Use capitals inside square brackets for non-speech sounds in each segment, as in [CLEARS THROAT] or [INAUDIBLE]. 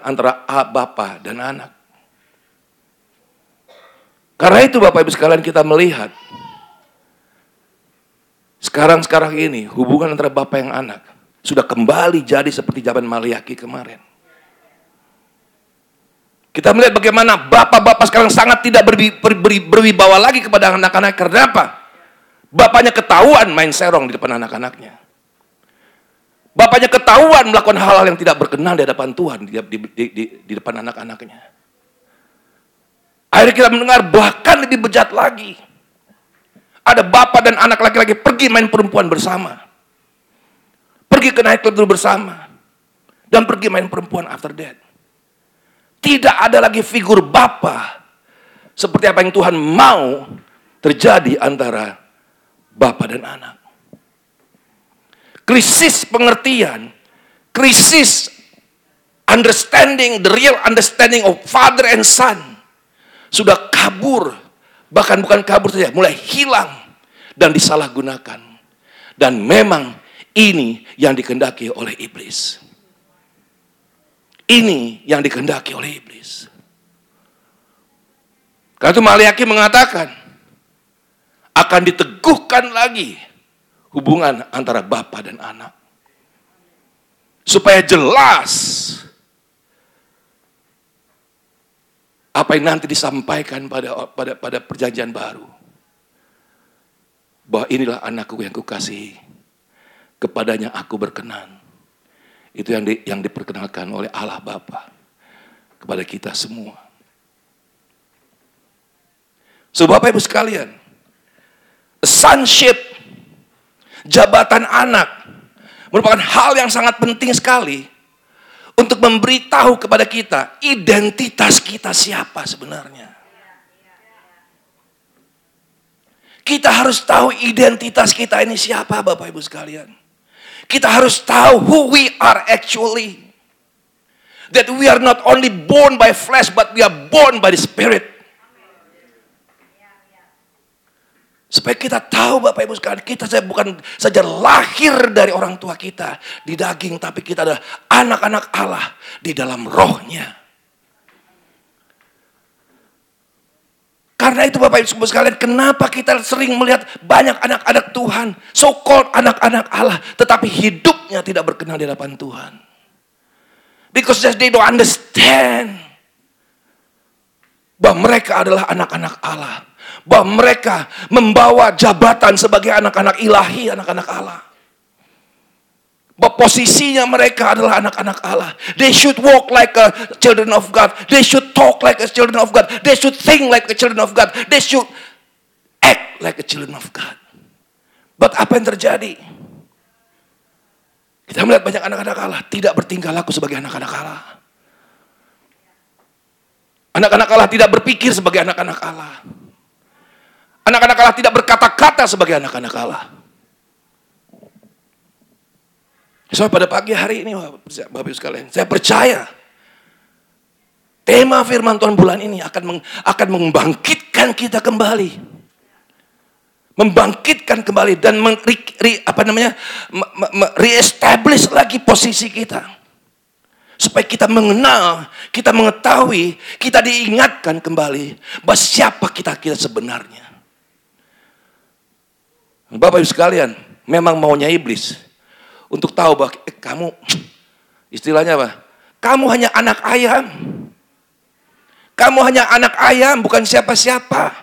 antara Bapa dan anak. Karena itu Bapak Ibu sekalian kita melihat sekarang-sekarang ini hubungan antara Bapak yang anak sudah kembali jadi seperti zaman Maliaki kemarin. Kita melihat bagaimana bapak-bapak sekarang sangat tidak berwi, berwi, berwibawa lagi kepada anak-anak. Karena apa? Bapaknya ketahuan main serong di depan anak-anaknya. Bapaknya ketahuan melakukan hal-hal yang tidak berkenan di hadapan Tuhan di, di, di, di depan anak-anaknya. Akhirnya kita mendengar bahkan lebih bejat lagi. Ada bapak dan anak laki-laki pergi main perempuan bersama. Pergi ke naik club bersama. Dan pergi main perempuan after that. Tidak ada lagi figur Bapa seperti apa yang Tuhan mau terjadi antara Bapa dan anak. Krisis pengertian, krisis understanding, the real understanding of father and son sudah kabur, bahkan bukan kabur saja, mulai hilang dan disalahgunakan. Dan memang ini yang dikendaki oleh iblis. Ini yang dikehendaki oleh iblis. Karena itu Maliaki mengatakan, akan diteguhkan lagi hubungan antara bapak dan anak. Supaya jelas apa yang nanti disampaikan pada pada pada perjanjian baru. Bahwa inilah anakku yang kukasihi. Kepadanya aku berkenan. Itu yang di, yang diperkenalkan oleh Allah Bapa kepada kita semua. So Bapak Ibu sekalian, sonship, jabatan anak merupakan hal yang sangat penting sekali untuk memberitahu kepada kita identitas kita siapa sebenarnya. Kita harus tahu identitas kita ini siapa Bapak Ibu sekalian. Kita harus tahu who we are actually. That we are not only born by flesh, but we are born by the Spirit. Supaya kita tahu Bapak Ibu sekalian, kita saya bukan saja lahir dari orang tua kita di daging, tapi kita adalah anak-anak Allah di dalam rohnya. Karena itu Bapak Ibu sekalian, kenapa kita sering melihat banyak anak-anak Tuhan, so called anak-anak Allah, tetapi hidupnya tidak berkenan di hadapan Tuhan. Because they don't understand bahwa mereka adalah anak-anak Allah. Bahwa mereka membawa jabatan sebagai anak-anak ilahi, anak-anak Allah bahwa posisinya mereka adalah anak-anak Allah. They should walk like a children of God. They should talk like a children of God. They should think like a children of God. They should act like a children of God. But apa yang terjadi? Kita melihat banyak anak-anak Allah tidak bertingkah laku sebagai anak-anak Allah. Anak-anak Allah tidak berpikir sebagai anak-anak Allah. Anak-anak Allah tidak berkata-kata sebagai anak-anak Allah. So pada pagi hari ini Bapak Ibu sekalian, saya percaya tema firman Tuhan bulan ini akan meng, akan membangkitkan kita kembali. Membangkitkan kembali dan men, re, re, lagi posisi kita. Supaya kita mengenal, kita mengetahui, kita diingatkan kembali bahwa siapa kita kita sebenarnya. Bapak Ibu sekalian, memang maunya iblis untuk tahu bahwa eh, kamu istilahnya apa? Kamu hanya anak ayam. Kamu hanya anak ayam, bukan siapa-siapa.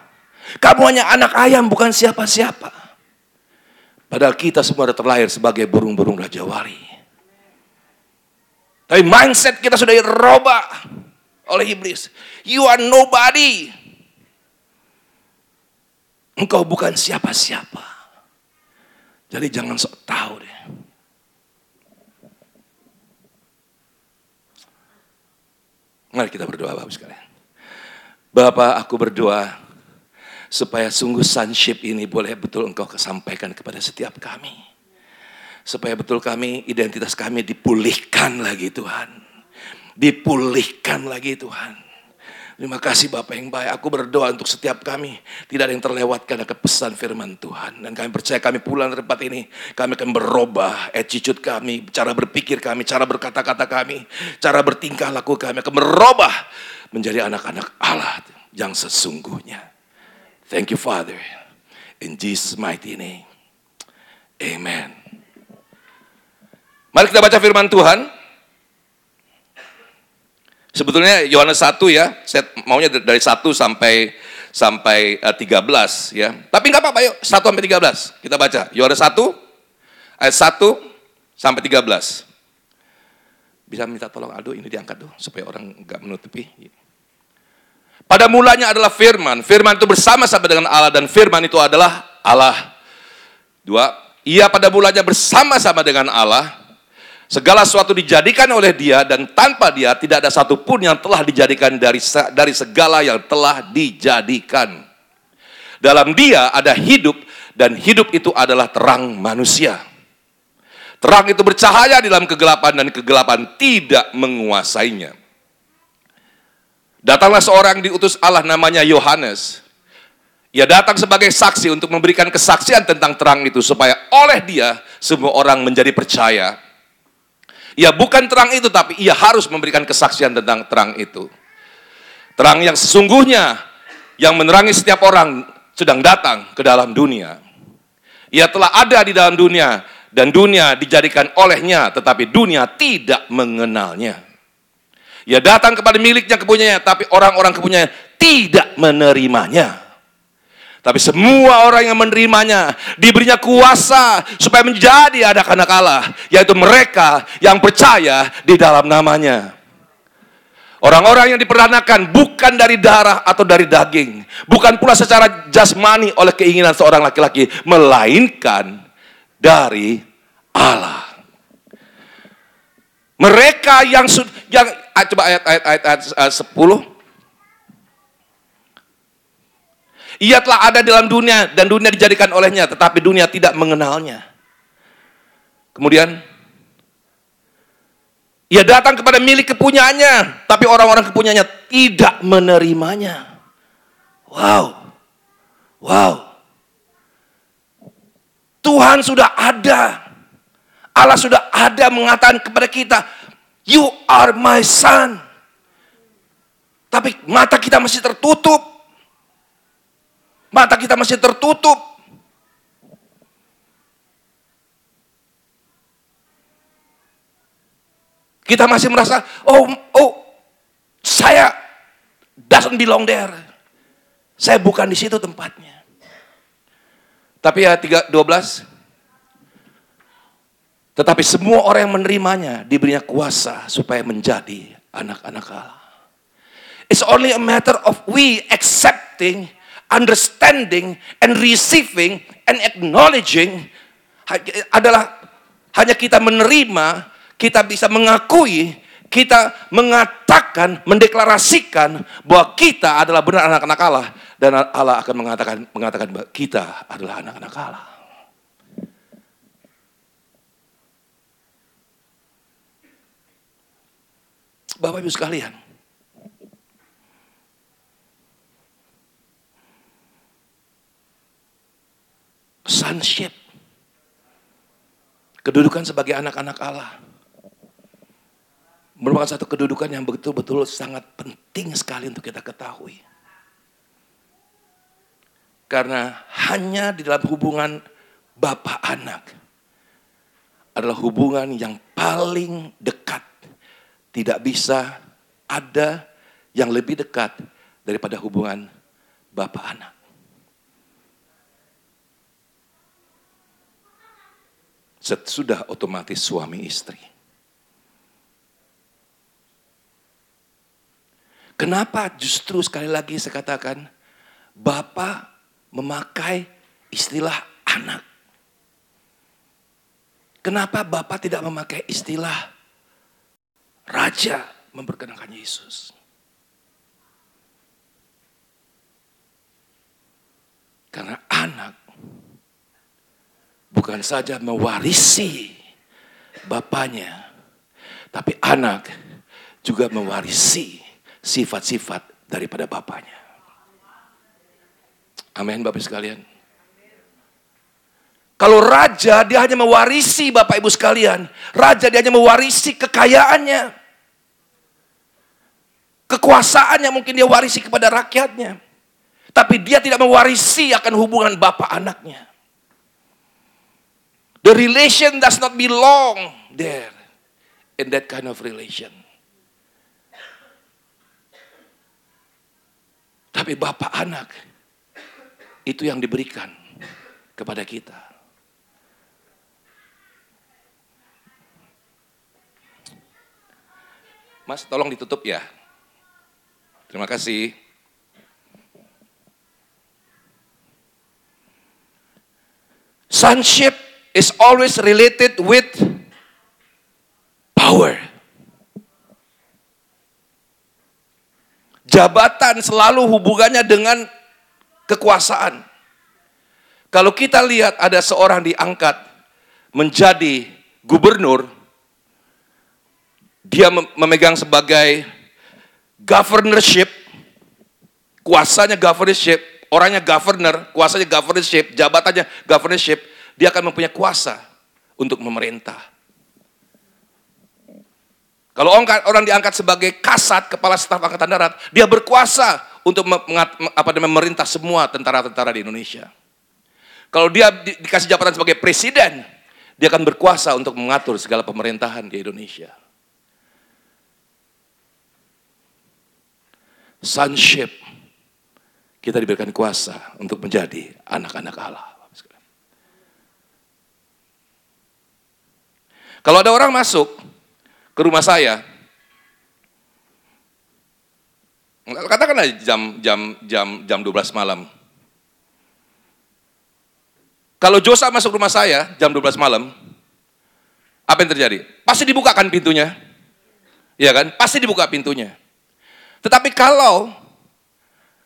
Kamu hanya anak ayam, bukan siapa-siapa. Padahal kita semua sudah terlahir sebagai burung-burung Raja Wali. Tapi mindset kita sudah dirubah oleh iblis. You are nobody. Engkau bukan siapa-siapa. Jadi jangan sok tahu deh. Mari kita berdoa Bapak sekalian. Bapak aku berdoa supaya sungguh sonship ini boleh betul engkau kesampaikan kepada setiap kami. Supaya betul kami, identitas kami dipulihkan lagi Tuhan. Dipulihkan lagi Tuhan. Terima kasih Bapak yang baik. Aku berdoa untuk setiap kami. Tidak ada yang terlewatkan akan pesan firman Tuhan. Dan kami percaya kami pulang dari tempat ini. Kami akan berubah attitude kami. Cara berpikir kami. Cara berkata-kata kami. Cara bertingkah laku kami akan berubah. Menjadi anak-anak Allah yang sesungguhnya. Thank you Father. In Jesus mighty name. Amen. Mari kita baca firman Tuhan. Sebetulnya Yohanes 1 ya, saya maunya dari 1 sampai sampai uh, eh, 13 ya. Tapi nggak apa-apa yuk, 1 sampai 13. Kita baca. Yohanes 1 ayat 1 sampai 13. Bisa minta tolong Aldo ini diangkat tuh supaya orang nggak menutupi. Pada mulanya adalah firman. Firman itu bersama-sama dengan Allah dan firman itu adalah Allah. Dua, ia pada mulanya bersama-sama dengan Allah Segala sesuatu dijadikan oleh dia dan tanpa dia tidak ada satupun yang telah dijadikan dari dari segala yang telah dijadikan. Dalam dia ada hidup dan hidup itu adalah terang manusia. Terang itu bercahaya di dalam kegelapan dan kegelapan tidak menguasainya. Datanglah seorang diutus Allah namanya Yohanes. Ia datang sebagai saksi untuk memberikan kesaksian tentang terang itu supaya oleh dia semua orang menjadi percaya ia bukan terang itu, tapi ia harus memberikan kesaksian tentang terang itu. Terang yang sesungguhnya, yang menerangi setiap orang sedang datang ke dalam dunia. Ia telah ada di dalam dunia, dan dunia dijadikan olehnya, tetapi dunia tidak mengenalnya. Ia datang kepada miliknya kepunyanya, tapi orang-orang kepunyanya tidak menerimanya. Tapi semua orang yang menerimanya diberinya kuasa supaya menjadi anak-anak Allah, yaitu mereka yang percaya di dalam namanya. Orang-orang yang diperanakan bukan dari darah atau dari daging, bukan pula secara jasmani oleh keinginan seorang laki-laki, melainkan dari Allah. Mereka yang yang ah, coba ayat ayat, ayat 10 Ia telah ada dalam dunia dan dunia dijadikan olehnya, tetapi dunia tidak mengenalnya. Kemudian ia datang kepada milik kepunyaannya, tapi orang-orang kepunyaannya tidak menerimanya. Wow. Wow. Tuhan sudah ada. Allah sudah ada mengatakan kepada kita, "You are my son." Tapi mata kita masih tertutup. Mata kita masih tertutup. Kita masih merasa, oh, oh, saya doesn't belong there. Saya bukan di situ tempatnya. Tapi ya 3, 12. Tetapi semua orang yang menerimanya diberinya kuasa supaya menjadi anak-anak Allah. It's only a matter of we accepting understanding and receiving and acknowledging adalah hanya kita menerima, kita bisa mengakui, kita mengatakan, mendeklarasikan bahwa kita adalah benar anak-anak Allah dan Allah akan mengatakan mengatakan bahwa kita adalah anak-anak Allah. Bapak Ibu sekalian, sonship. Kedudukan sebagai anak-anak Allah. Merupakan satu kedudukan yang betul-betul sangat penting sekali untuk kita ketahui. Karena hanya di dalam hubungan bapak anak adalah hubungan yang paling dekat. Tidak bisa ada yang lebih dekat daripada hubungan bapak anak. Sudah otomatis suami istri. Kenapa justru sekali lagi saya katakan Bapak memakai istilah anak? Kenapa Bapak tidak memakai istilah raja memperkenalkan Yesus? Karena anak bukan saja mewarisi bapaknya, tapi anak juga mewarisi sifat-sifat daripada bapaknya. Amin Bapak sekalian. Kalau raja dia hanya mewarisi Bapak Ibu sekalian. Raja dia hanya mewarisi kekayaannya. Kekuasaannya mungkin dia warisi kepada rakyatnya. Tapi dia tidak mewarisi akan hubungan bapak anaknya. The relation does not belong there in that kind of relation. Tapi bapak anak itu yang diberikan kepada kita. Mas, tolong ditutup ya. Terima kasih. Sonship is always related with power. Jabatan selalu hubungannya dengan kekuasaan. Kalau kita lihat ada seorang diangkat menjadi gubernur, dia memegang sebagai governorship, kuasanya governorship, orangnya governor, kuasanya governorship, jabatannya governorship, dia akan mempunyai kuasa untuk memerintah. Kalau orang diangkat sebagai kasat, kepala staf angkatan darat, dia berkuasa untuk apa, memerintah semua tentara-tentara di Indonesia. Kalau dia di, dikasih jabatan sebagai presiden, dia akan berkuasa untuk mengatur segala pemerintahan di Indonesia. sonship, kita diberikan kuasa untuk menjadi anak-anak Allah. Kalau ada orang masuk ke rumah saya, katakanlah jam jam jam jam 12 malam. Kalau Josa masuk rumah saya jam 12 malam, apa yang terjadi? Pasti dibukakan pintunya. Iya kan? Pasti dibuka pintunya. Tetapi kalau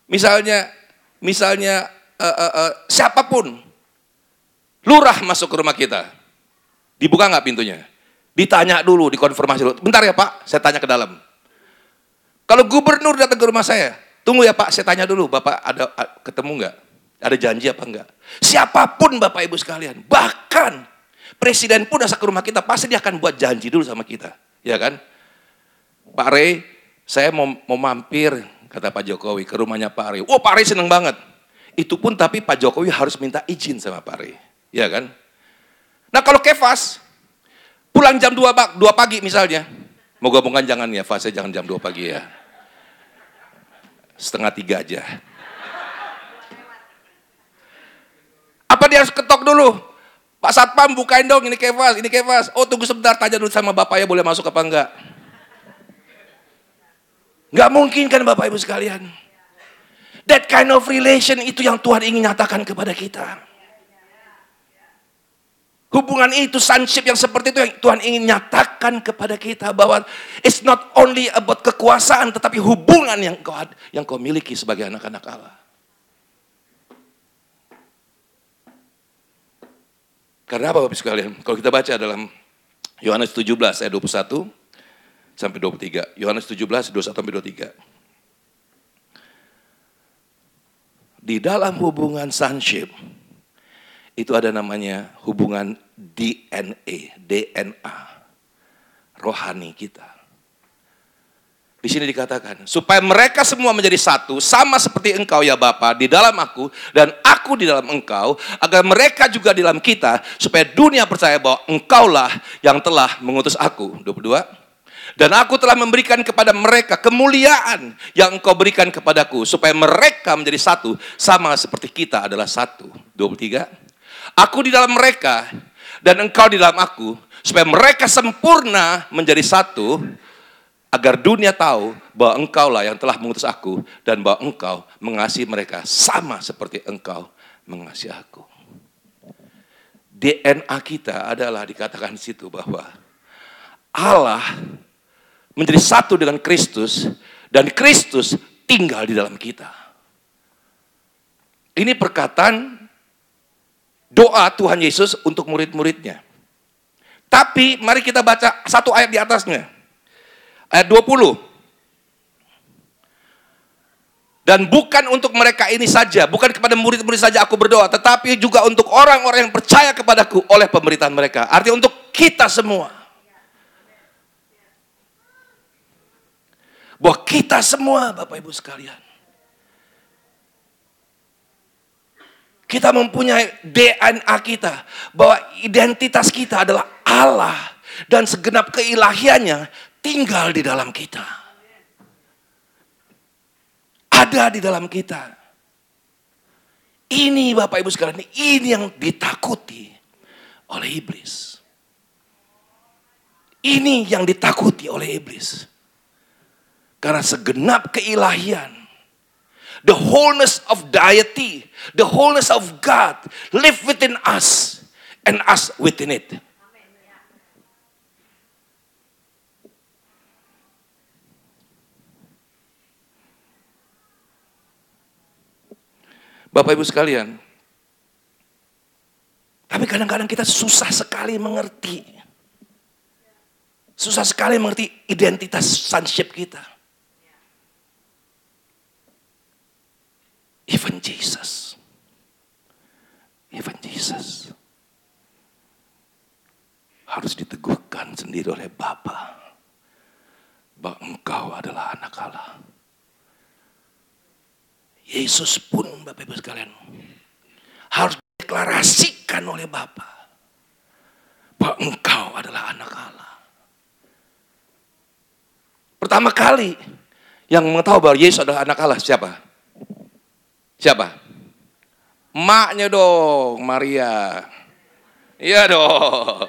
misalnya misalnya uh, uh, uh, siapa pun lurah masuk ke rumah kita, dibuka nggak pintunya? Ditanya dulu, dikonfirmasi dulu. Bentar ya Pak, saya tanya ke dalam. Kalau gubernur datang ke rumah saya, tunggu ya Pak, saya tanya dulu, Bapak ada ketemu nggak? Ada janji apa enggak? Siapa pun Bapak Ibu sekalian, bahkan presiden pun datang ke rumah kita, pasti dia akan buat janji dulu sama kita. Ya kan? Pak Rey, saya mau, mau mampir, kata Pak Jokowi, ke rumahnya Pak Ari. Oh Pak Ari seneng banget. Itu pun tapi Pak Jokowi harus minta izin sama Pak Ari. Ya kan? Nah kalau Kefas, pulang jam 2, 2 pagi misalnya. Mau gabungkan jangan ya, fase jangan jam 2 pagi ya. Setengah tiga aja. Apa dia harus ketok dulu? Pak Satpam bukain dong, ini Kefas, ini Kefas. Oh tunggu sebentar, tanya dulu sama bapaknya boleh masuk apa enggak. Gak mungkin kan Bapak Ibu sekalian. That kind of relation itu yang Tuhan ingin nyatakan kepada kita. Hubungan itu, sonship yang seperti itu yang Tuhan ingin nyatakan kepada kita bahwa it's not only about kekuasaan, tetapi hubungan yang kau yang kau miliki sebagai anak-anak Allah. Karena apa Bapak sekalian? Kalau kita baca dalam Yohanes 17 ayat 21, sampai 23. Yohanes 17, 21 sampai 23. Di dalam hubungan sonship, itu ada namanya hubungan DNA, DNA, rohani kita. Di sini dikatakan, supaya mereka semua menjadi satu, sama seperti engkau ya Bapa di dalam aku, dan aku di dalam engkau, agar mereka juga di dalam kita, supaya dunia percaya bahwa engkaulah yang telah mengutus aku. 22. Dan aku telah memberikan kepada mereka kemuliaan yang engkau berikan kepadaku. Supaya mereka menjadi satu. Sama seperti kita adalah satu. 23. Aku di dalam mereka dan engkau di dalam aku. Supaya mereka sempurna menjadi satu. Agar dunia tahu bahwa engkau lah yang telah mengutus aku. Dan bahwa engkau mengasihi mereka sama seperti engkau mengasihi aku. DNA kita adalah dikatakan di situ bahwa Allah menjadi satu dengan Kristus dan Kristus tinggal di dalam kita. Ini perkataan doa Tuhan Yesus untuk murid-muridnya. Tapi mari kita baca satu ayat di atasnya. Ayat 20. Dan bukan untuk mereka ini saja, bukan kepada murid-murid saja aku berdoa, tetapi juga untuk orang-orang yang percaya kepadaku oleh pemberitaan mereka. Artinya untuk kita semua. Bahwa kita semua, Bapak Ibu sekalian, kita mempunyai DNA kita, bahwa identitas kita adalah Allah dan segenap keilahiannya tinggal di dalam kita ada di dalam kita. Ini Bapak Ibu sekalian, ini yang ditakuti oleh iblis. Ini yang ditakuti oleh iblis. Karena segenap keilahian, the wholeness of deity, the wholeness of God live within us and us within it. Bapak Ibu sekalian. Tapi kadang-kadang kita susah sekali mengerti. Susah sekali mengerti identitas sonship kita. Even Jesus. Even Jesus. Harus diteguhkan sendiri oleh Bapa. Bahwa engkau adalah anak Allah. Yesus pun Bapak Ibu sekalian harus deklarasikan oleh Bapa bahwa engkau adalah anak Allah. Pertama kali yang mengetahui bahwa Yesus adalah anak Allah siapa? Siapa? Maknya dong, Maria. Iya dong.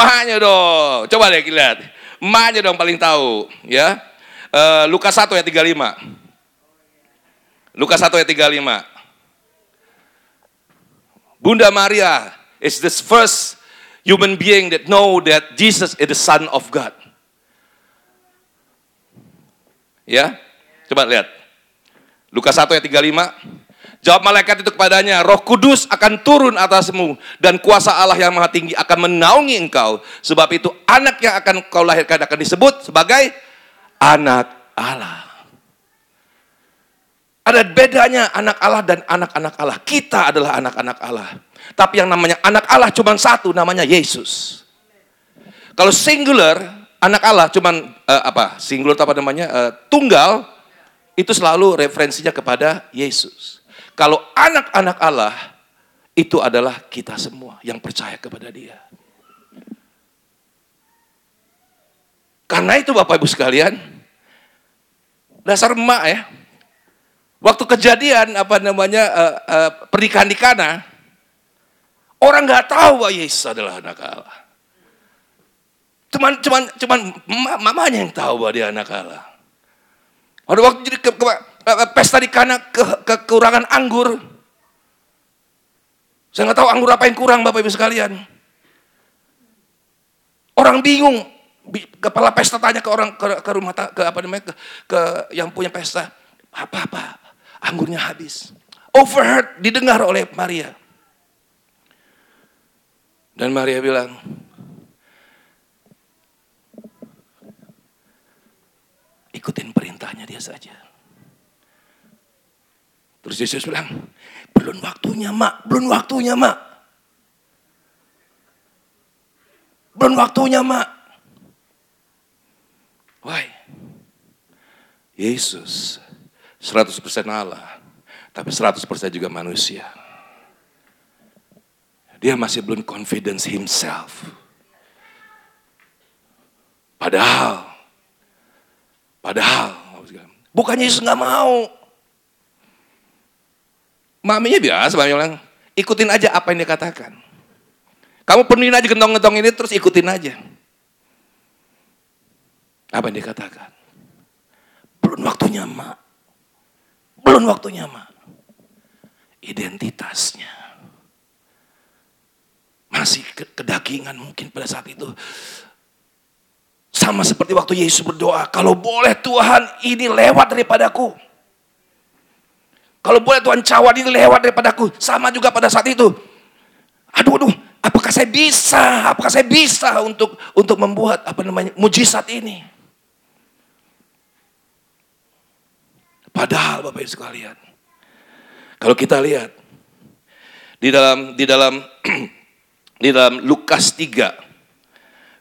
Maknya dong. Coba deh lihat. Maknya dong paling tahu, ya. Uh, Lukas 1 ayat 35. Lukas 1 ayat 35. Bunda Maria is the first human being that know that Jesus is the son of God. Ya, coba lihat. Lukas 1 ayat 35. Jawab malaikat itu kepadanya, Roh Kudus akan turun atasmu dan kuasa Allah yang Maha Tinggi akan menaungi engkau. Sebab itu anak yang akan kau lahirkan akan disebut sebagai anak Allah. Ada bedanya anak Allah dan anak-anak Allah. Kita adalah anak-anak Allah. Tapi yang namanya anak Allah cuma satu, namanya Yesus. Kalau singular, anak Allah cuma uh, eh, apa? Singular apa namanya? Uh, tunggal, itu selalu referensinya kepada Yesus. Kalau anak-anak Allah, itu adalah kita semua yang percaya kepada dia. Karena itu Bapak Ibu sekalian, dasar emak ya, Waktu kejadian apa namanya uh, uh, pernikahan di Kana, orang nggak tahu bahwa Yesus adalah anak Allah. Cuman cuman cuman mamanya yang tahu bahwa dia anak Allah. Pada waktu jadi ke, ke, ke, pesta di Kana ke, kekurangan anggur. Saya nggak tahu anggur apa yang kurang Bapak Ibu sekalian. Orang bingung, kepala pesta tanya ke orang ke, ke rumah ke apa namanya ke, ke yang punya pesta apa apa anggurnya habis. Overheard, didengar oleh Maria. Dan Maria bilang, ikutin perintahnya dia saja. Terus Yesus bilang, belum waktunya mak, belum waktunya mak. Belum waktunya mak. Why? Yesus 100% Allah, tapi 100% juga manusia. Dia masih belum confidence himself. Padahal, padahal, bukannya Yesus nggak mau. Maminya biasa, mami bilang, ikutin aja apa yang dia katakan. Kamu penuhin aja gentong-gentong ini terus ikutin aja. Apa yang dia katakan? Belum waktunya, mak. Belum waktunya, Mak. Identitasnya. Masih kedagingan mungkin pada saat itu. Sama seperti waktu Yesus berdoa, kalau boleh Tuhan ini lewat daripadaku. Kalau boleh Tuhan cawan ini lewat daripadaku. Sama juga pada saat itu. Aduh, aduh, apakah saya bisa? Apakah saya bisa untuk untuk membuat apa namanya mujizat ini? Padahal Bapak Ibu sekalian, kalau kita lihat di dalam di dalam [CLEARS THROAT] di dalam Lukas 3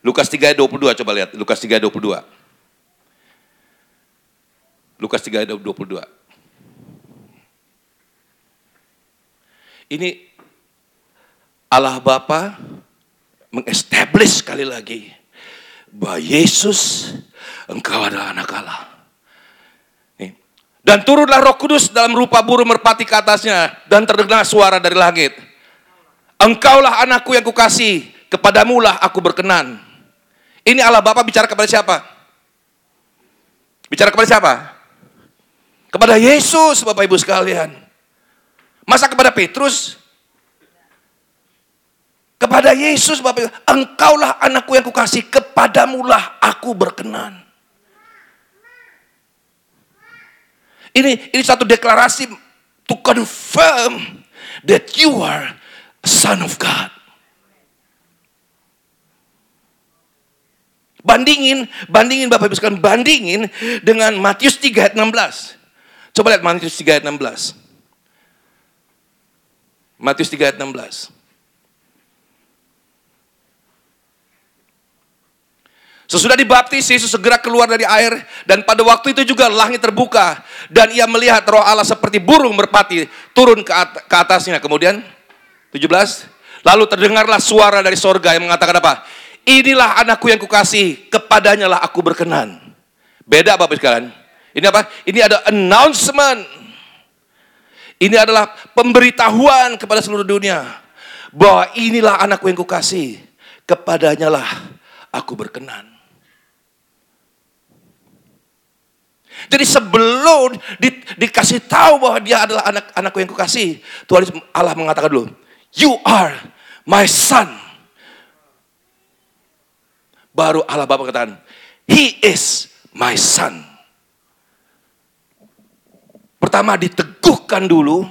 Lukas 3 ayat 22 coba lihat Lukas 3 ayat 22 Lukas 3 ayat 22 Ini Allah Bapa mengestablish sekali lagi bahwa Yesus engkau adalah anak Allah. Dan turunlah roh kudus dalam rupa burung merpati ke atasnya. Dan terdengar suara dari langit. Engkaulah anakku yang kukasih. Kepadamulah aku berkenan. Ini Allah Bapa bicara kepada siapa? Bicara kepada siapa? Kepada Yesus Bapak Ibu sekalian. Masa kepada Petrus? Kepada Yesus Bapak Ibu. Engkaulah anakku yang kukasih. Kepadamulah aku berkenan. Ini ini satu deklarasi to confirm that you are son of God. Bandingin, bandingin Bapak Ibu sekalian, bandingin dengan Matius 3 ayat 16. Coba lihat Matius 3 ayat 16. Matius 3 ayat 16. Sesudah dibaptis, Yesus segera keluar dari air dan pada waktu itu juga langit terbuka dan ia melihat roh Allah seperti burung merpati turun ke, at ke atasnya. Kemudian 17, lalu terdengarlah suara dari sorga yang mengatakan apa? Inilah anakku yang kukasih, kepadanya lah aku berkenan. Beda Bapak sekalian. Ini apa? Ini ada announcement. Ini adalah pemberitahuan kepada seluruh dunia bahwa inilah anakku yang kukasih, kepadanya lah aku berkenan. Jadi sebelum di, dikasih tahu bahwa dia adalah anak anakku yang kukasih, Tuhan Allah mengatakan dulu, you are my son. Baru Allah Bapa katakan, he is my son. Pertama diteguhkan dulu,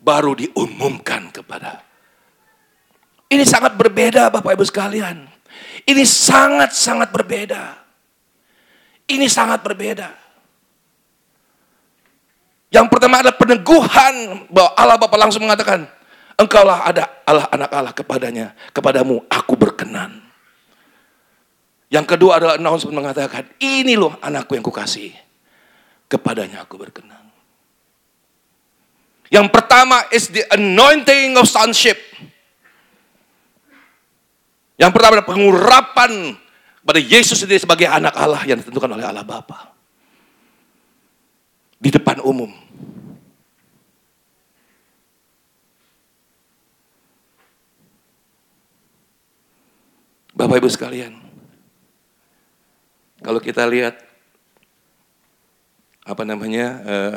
baru diumumkan kepada. Ini sangat berbeda Bapak Ibu sekalian. Ini sangat-sangat berbeda. Ini sangat berbeda. Yang pertama adalah peneguhan bahwa Allah Bapa langsung mengatakan, engkaulah ada Allah anak Allah kepadanya, kepadamu aku berkenan. Yang kedua adalah announcement mengatakan, ini loh anakku yang kukasih, kepadanya aku berkenan. Yang pertama is the anointing of sonship. Yang pertama adalah pengurapan pada Yesus sendiri sebagai anak Allah yang ditentukan oleh Allah Bapa. Di depan umum. Bapak Ibu sekalian, kalau kita lihat apa namanya eh,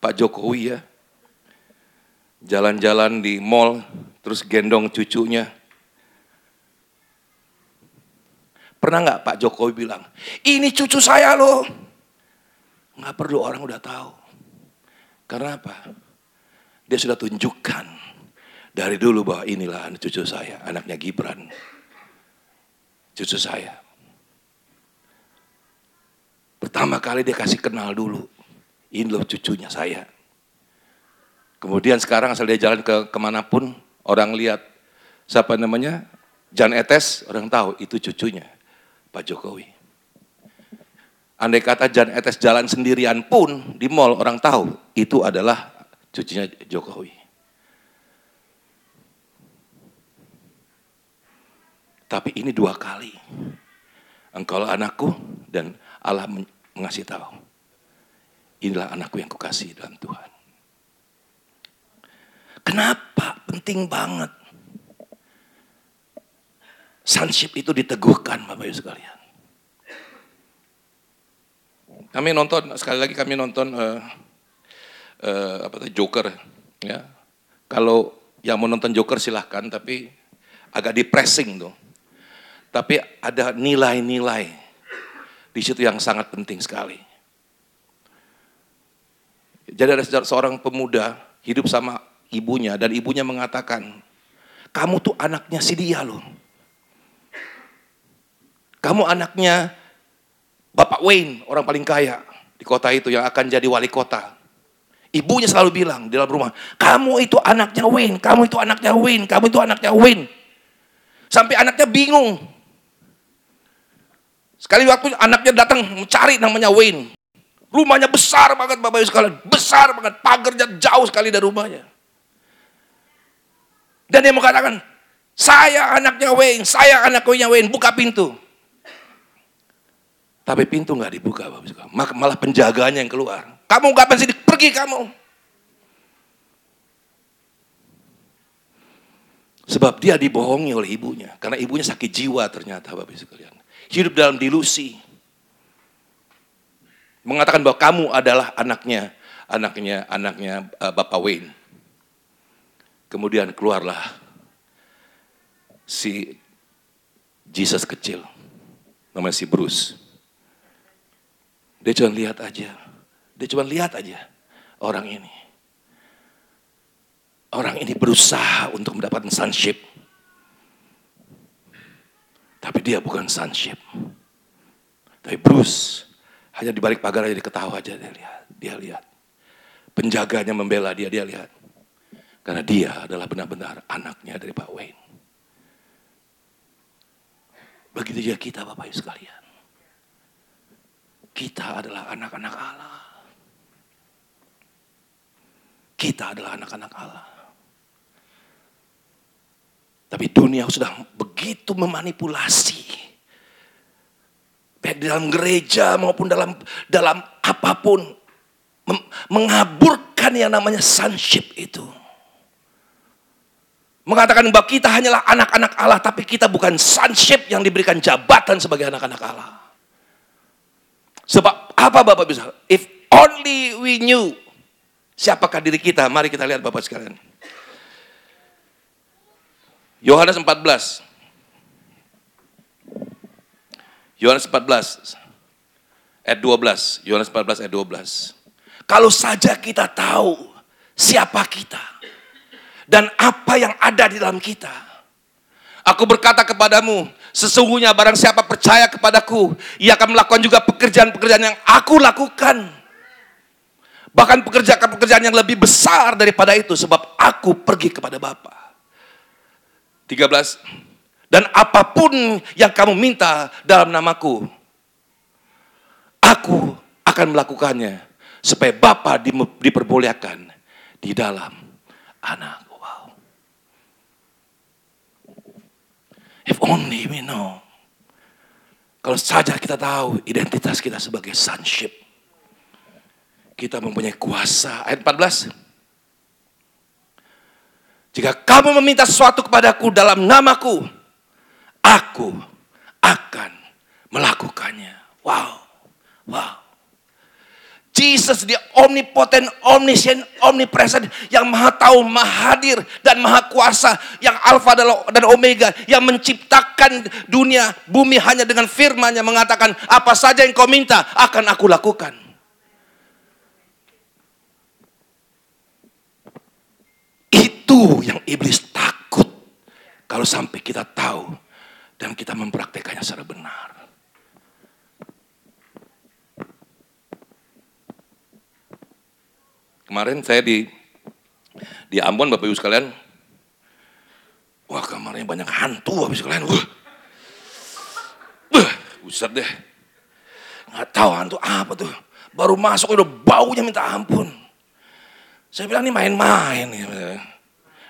Pak Jokowi ya, jalan-jalan di mall, terus gendong cucunya, Pernah nggak Pak Jokowi bilang, ini cucu saya loh. Nggak perlu orang udah tahu. Karena apa? Dia sudah tunjukkan dari dulu bahwa inilah cucu saya, anaknya Gibran. Cucu saya. Pertama kali dia kasih kenal dulu. Ini loh cucunya saya. Kemudian sekarang asal dia jalan ke ke mana pun, orang lihat siapa namanya, Jan Etes, orang tahu itu cucunya. Pak Jokowi. Andai kata Jan Etes jalan sendirian pun di mall orang tahu itu adalah cucunya Jokowi. Tapi ini dua kali. Engkau anakku dan Allah mengasih tahu. Inilah anakku yang kukasih dalam Tuhan. Kenapa penting banget sonship itu diteguhkan Bapak Ibu sekalian. Kami nonton sekali lagi kami nonton uh, uh, apa tuh Joker ya. Kalau yang mau nonton Joker silahkan tapi agak depressing tuh. Tapi ada nilai-nilai di situ yang sangat penting sekali. Jadi ada seorang pemuda hidup sama ibunya dan ibunya mengatakan, kamu tuh anaknya si dia loh. Kamu anaknya Bapak Wayne, orang paling kaya. di kota itu yang akan jadi wali kota. Ibunya selalu bilang di dalam rumah, kamu itu anaknya Win, kamu itu anaknya Win, kamu itu anaknya Win. Sampai anaknya bingung. Sekali waktu anaknya datang mencari namanya Win. Rumahnya besar banget Bapak Ibu sekalian, besar banget, pagarnya jauh sekali dari rumahnya. Dan dia mengatakan, saya anaknya Wayne, saya anaknya Wayne, buka pintu. Tapi pintu nggak dibuka, Bapak malah penjaganya yang keluar. Kamu nggak sini, pergi kamu. Sebab dia dibohongi oleh ibunya. Karena ibunya sakit jiwa ternyata Bapak Ibu sekalian. Hidup dalam dilusi. Mengatakan bahwa kamu adalah anaknya, anaknya, anaknya uh, Bapak Wayne. Kemudian keluarlah si Jesus kecil, namanya si Bruce. Dia cuma lihat aja, dia cuma lihat aja orang ini. Orang ini berusaha untuk mendapatkan sonship. Tapi dia bukan sonship. Tapi Bruce hanya di balik pagar aja diketawa aja dia lihat. Dia lihat. Penjaganya membela dia, dia lihat. Karena dia adalah benar-benar anaknya dari Pak Wayne. Begitu juga kita Bapak Ibu sekalian. Kita adalah anak-anak Allah. Kita adalah anak-anak Allah. Tapi dunia sudah begitu memanipulasi. Baik di dalam gereja maupun dalam dalam apa pun. Mengaburkan yang namanya sonship itu. Mengatakan bahwa kita hanyalah anak-anak Allah, tapi kita bukan sonship yang diberikan jabatan sebagai anak-anak Allah. Sebab apa Bapak bisa? If only we knew siapakah diri kita. Mari kita lihat Bapak sekalian. Yohanes 14. Yohanes 14 ayat 12. Yohanes 14 ayat 12. Kalau saja kita tahu siapa kita dan apa yang ada di dalam kita. Aku berkata kepadamu, sesungguhnya barang siapa percaya kepadaku, ia akan melakukan juga pekerjaan-pekerjaan yang aku lakukan. Bahkan pekerjaan-pekerjaan yang lebih besar daripada itu, sebab aku pergi kepada Bapa. 13. Dan apa pun yang kamu minta dalam namaku, aku akan melakukannya supaya Bapa diperbolehkan di dalam anak. If only we know. Kalau saja kita tahu identitas kita sebagai sonship. Kita mempunyai kuasa. Ayat 14. Jika kamu meminta sesuatu kepadaku dalam namaku, aku akan melakukannya. Wow. Wow. Jesus dia omnipotent, omniscient, omnipresent yang maha tahu, maha hadir dan maha kuasa yang alfa dan omega yang menciptakan dunia bumi hanya dengan firman yang mengatakan apa saja yang kau minta akan aku lakukan. Yang iblis takut kalau sampai kita tahu dan kita mempraktekannya secara benar. Kemarin saya di di Ambon Bapak Ibu sekalian. Wah kamarnya banyak hantu Bapak Ibu sekalian. Wah. Wah, deh. Nggak tahu hantu apa tuh. Baru masuk udah baunya minta ampun. Saya bilang ini main-main.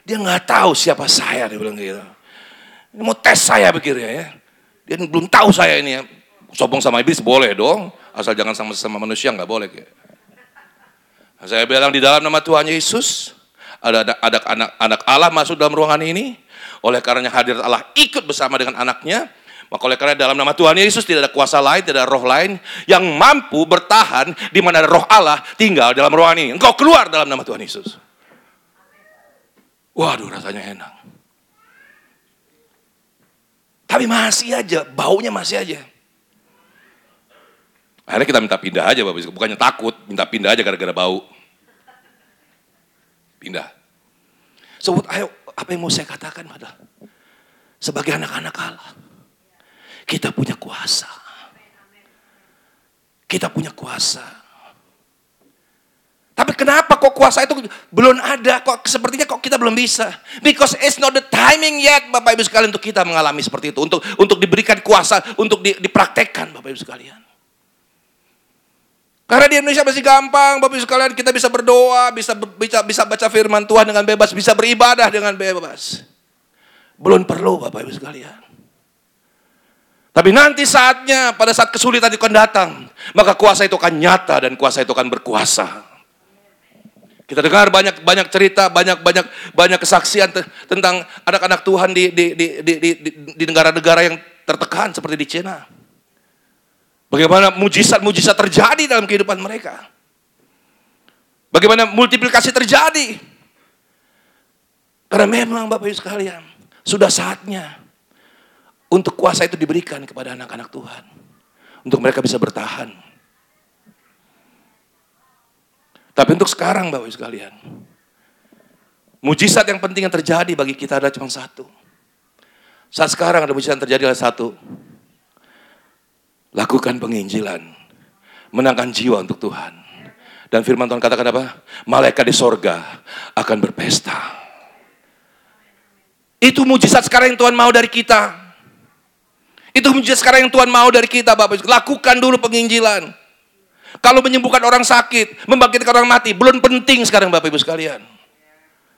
Dia nggak tahu siapa saya, dia bilang gitu. Ini mau tes saya begitu ya. Dia belum tahu saya ini ya. Sobong sama iblis boleh dong. Asal jangan sama sama manusia nggak boleh. Kayak. Saya bilang di dalam nama Tuhan Yesus, ada ada anak anak Allah masuk dalam ruangan ini. Oleh karenanya hadir Allah ikut bersama dengan anaknya. Maka oleh karena dalam nama Tuhan Yesus tidak ada kuasa lain, tidak ada roh lain yang mampu bertahan di mana roh Allah tinggal dalam ruangan ini. Engkau keluar dalam nama Tuhan Yesus. Waduh rasanya enak. Tapi masih aja, baunya masih aja. Akhirnya kita minta pindah aja Bapak bukannya takut, minta pindah aja gara-gara bau. Pindah. Sebut, ayo apa yang mau saya katakan adalah sebagai anak-anak Allah, kita punya kuasa. Kita punya kuasa. Kenapa kok kuasa itu belum ada? Kok sepertinya kok kita belum bisa? Because it's not the timing yet, Bapak Ibu sekalian untuk kita mengalami seperti itu, untuk untuk diberikan kuasa, untuk di, dipraktekkan, Bapak Ibu sekalian. Karena di Indonesia masih gampang, Bapak Ibu sekalian, kita bisa berdoa, bisa bisa bisa baca firman Tuhan dengan bebas, bisa beribadah dengan bebas. Belum perlu Bapak Ibu sekalian. Tapi nanti saatnya, pada saat kesulitan itu akan datang, maka kuasa itu akan nyata dan kuasa itu akan berkuasa. Kita dengar banyak banyak cerita, banyak banyak banyak kesaksian tentang anak-anak Tuhan di, di negara-negara yang tertekan seperti di Cina. Bagaimana mujizat-mujizat terjadi dalam kehidupan mereka. Bagaimana multiplikasi terjadi. Karena memang Bapak Ibu sekalian, sudah saatnya untuk kuasa itu diberikan kepada anak-anak Tuhan. Untuk mereka bisa bertahan. Tapi untuk sekarang Bapak Ibu sekalian. Mujizat yang penting yang terjadi bagi kita adalah cuma satu. Saat sekarang ada mujizat yang terjadi adalah satu. Lakukan penginjilan. Menangkan jiwa untuk Tuhan. Dan firman Tuhan katakan apa? Malaikat di sorga akan berpesta. Itu mujizat sekarang yang Tuhan mau dari kita. Itu mujizat sekarang yang Tuhan mau dari kita Bapak Lakukan dulu penginjilan. Kalau menyembuhkan orang sakit, membangkitkan orang mati, belum penting sekarang Bapak Ibu sekalian.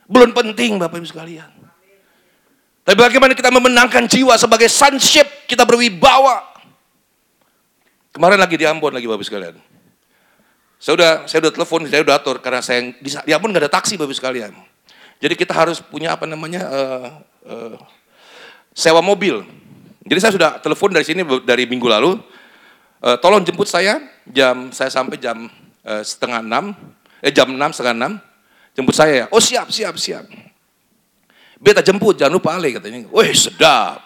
Belum penting Bapak Ibu sekalian. Tapi bagaimana kita memenangkan jiwa sebagai sonship, kita berwibawa. Kemarin lagi di Ambon lagi Bapak Ibu sekalian. Saya udah saya udah telepon, saya udah atur karena saya di, di Ambon nggak ada taksi Bapak Ibu sekalian. Jadi kita harus punya apa namanya uh, uh, sewa mobil. Jadi saya sudah telepon dari sini dari minggu lalu, e, tolong jemput saya jam saya sampai jam e, setengah enam, eh jam enam setengah enam, jemput saya ya. Oh siap siap siap. Beta jemput, jangan lupa Ale katanya. Wih sedap.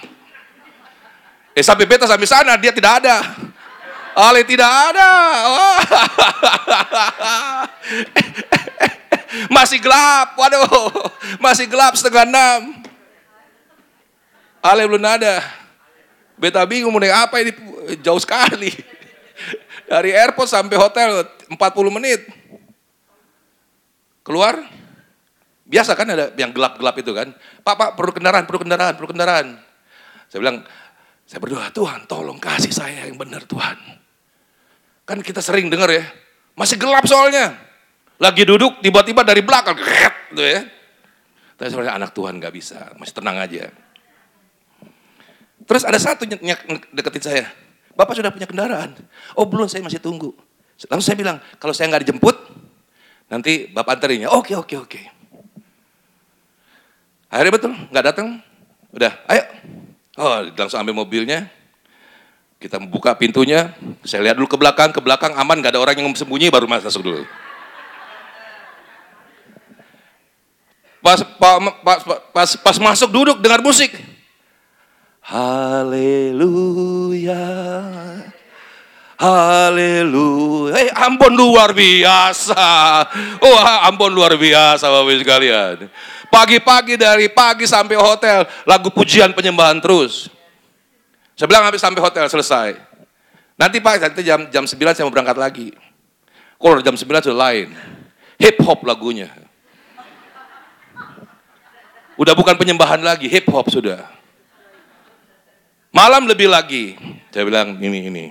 Eh sampai beta sampai sana dia tidak ada. Ale tidak ada. Oh. [LAUGHS] masih gelap, waduh, masih gelap setengah enam. Ale belum ada. Beta bingung mau apa ini jauh sekali. Dari airport sampai hotel 40 menit. Keluar, biasa kan ada yang gelap-gelap itu kan. Pak, pak perlu kendaraan, perlu kendaraan, perlu kendaraan. Saya bilang, saya berdoa, Tuhan tolong kasih saya yang benar Tuhan. Kan kita sering dengar ya, masih gelap soalnya. Lagi duduk, tiba-tiba dari belakang, gitu ya. Tapi sebenarnya anak Tuhan gak bisa, masih tenang aja. Terus ada satu deketin saya. Bapak sudah punya kendaraan. Oh belum, saya masih tunggu. Langsung saya bilang, kalau saya nggak dijemput, nanti bapak antarinnya. Oke, oke, oke. Akhirnya betul, nggak datang. Udah, ayo. Oh, langsung ambil mobilnya. Kita buka pintunya. Saya lihat dulu ke belakang, ke belakang aman, nggak ada orang yang sembunyi, baru masuk dulu. Pas, pas, pas, pas, pas masuk duduk dengar musik. Haleluya. Haleluya. Eh, Ambon luar biasa. Oh, Ambon luar biasa Bapak sekalian. Pagi-pagi dari pagi sampai hotel, lagu pujian penyembahan terus. Saya bilang habis sampai hotel selesai. Nanti Pak, nanti jam jam 9 saya mau berangkat lagi. Kalau jam 9 sudah lain. Hip hop lagunya. Udah bukan penyembahan lagi, hip hop sudah. Malam lebih lagi, saya bilang ini ini,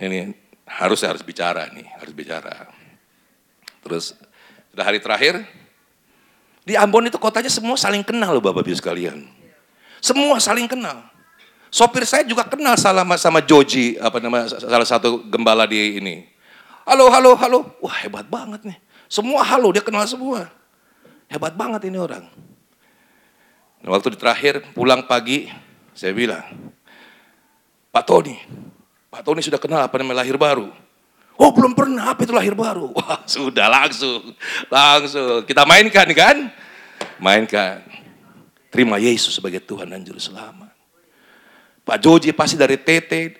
ini harus harus bicara nih, harus bicara. Terus sudah hari terakhir, di Ambon itu kotanya semua saling kenal loh Bapak Ibu sekalian. Semua saling kenal. Sopir saya juga kenal sama sama Joji, apa nama salah satu gembala di ini. Halo, halo, halo. Wah hebat banget nih. Semua halo, dia kenal semua. Hebat banget ini orang. Nah, waktu di terakhir pulang pagi, saya bilang, Pak Tony, Pak Tony sudah kenal apa namanya lahir baru. Oh belum pernah, apa itu lahir baru? [LAUGHS] Wah sudah langsung, langsung. Kita mainkan kan? Mainkan. Terima Yesus sebagai Tuhan dan Juru Selamat. Pak Joji pasti dari Tete,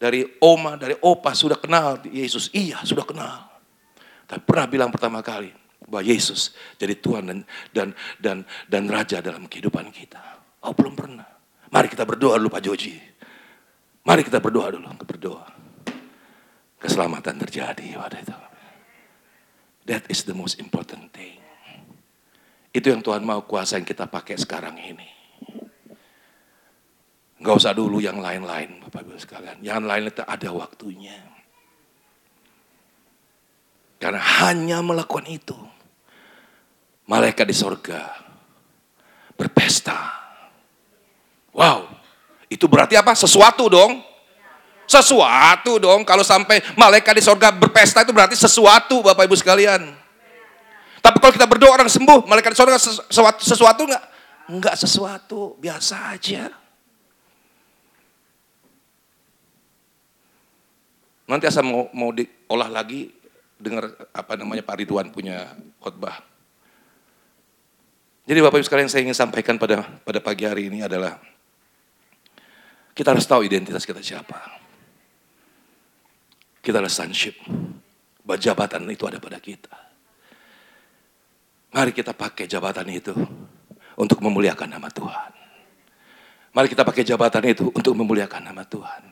dari Oma, dari Opa sudah kenal Yesus. Iya sudah kenal. Tapi pernah bilang pertama kali bahwa Yesus jadi Tuhan dan dan dan dan Raja dalam kehidupan kita. Oh belum pernah. Mari kita berdoa dulu Pak Joji. Mari kita berdoa dulu, berdoa. Keselamatan terjadi pada itu. That is the most important thing. Itu yang Tuhan mau kuasa yang kita pakai sekarang ini. Gak usah dulu yang lain-lain Bapak Ibu sekalian. Yang lain itu ada waktunya. Karena hanya melakukan itu. Malaikat di sorga berpesta. Wow, itu berarti apa? Sesuatu dong. Sesuatu dong. Kalau sampai malaikat di sorga berpesta itu berarti sesuatu Bapak Ibu sekalian. Tapi kalau kita berdoa orang sembuh, malaikat di sorga sesuatu, sesuatu enggak? Enggak sesuatu, biasa aja. Nanti asal mau, mau diolah lagi, dengar apa namanya Pak Ridwan punya khotbah. Jadi Bapak Ibu sekalian saya ingin sampaikan pada pada pagi hari ini adalah kita harus tahu identitas kita siapa. Kita adalah sonship. Jabatan itu ada pada kita. Mari kita pakai jabatan itu untuk memuliakan nama Tuhan. Mari kita pakai jabatan itu untuk memuliakan nama Tuhan.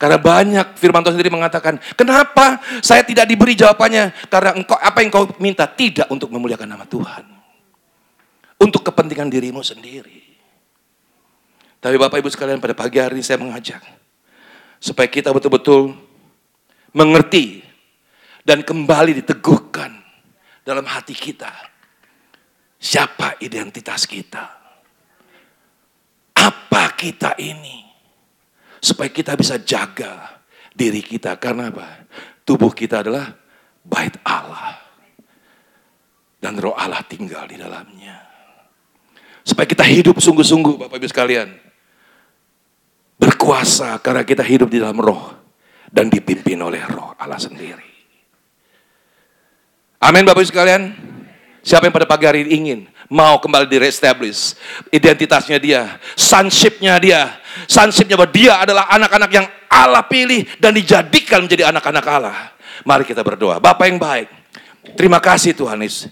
Karena banyak firman Tuhan sendiri mengatakan, kenapa saya tidak diberi jawabannya? Karena engkau apa yang kau minta tidak untuk memuliakan nama Tuhan. Untuk kepentingan dirimu sendiri. Tapi Bapak Ibu sekalian pada pagi hari ini saya mengajak. Supaya kita betul-betul mengerti dan kembali diteguhkan dalam hati kita Siapa identitas kita? Apa kita ini? Supaya kita bisa jaga diri kita. Karena apa? Tubuh kita adalah bait Allah. Dan roh Allah tinggal di dalamnya. Supaya kita hidup sungguh-sungguh Bapak Ibu sekalian. Berkuasa karena kita hidup di dalam roh. Dan dipimpin oleh roh Allah sendiri. Amin Bapak Ibu sekalian. Siapa yang pada pagi hari ini ingin mau kembali di reestablish identitasnya dia, sonshipnya dia, sonshipnya bahwa dia adalah anak-anak yang Allah pilih dan dijadikan menjadi anak-anak Allah. Mari kita berdoa. Bapak yang baik, terima kasih Tuhan Yesus.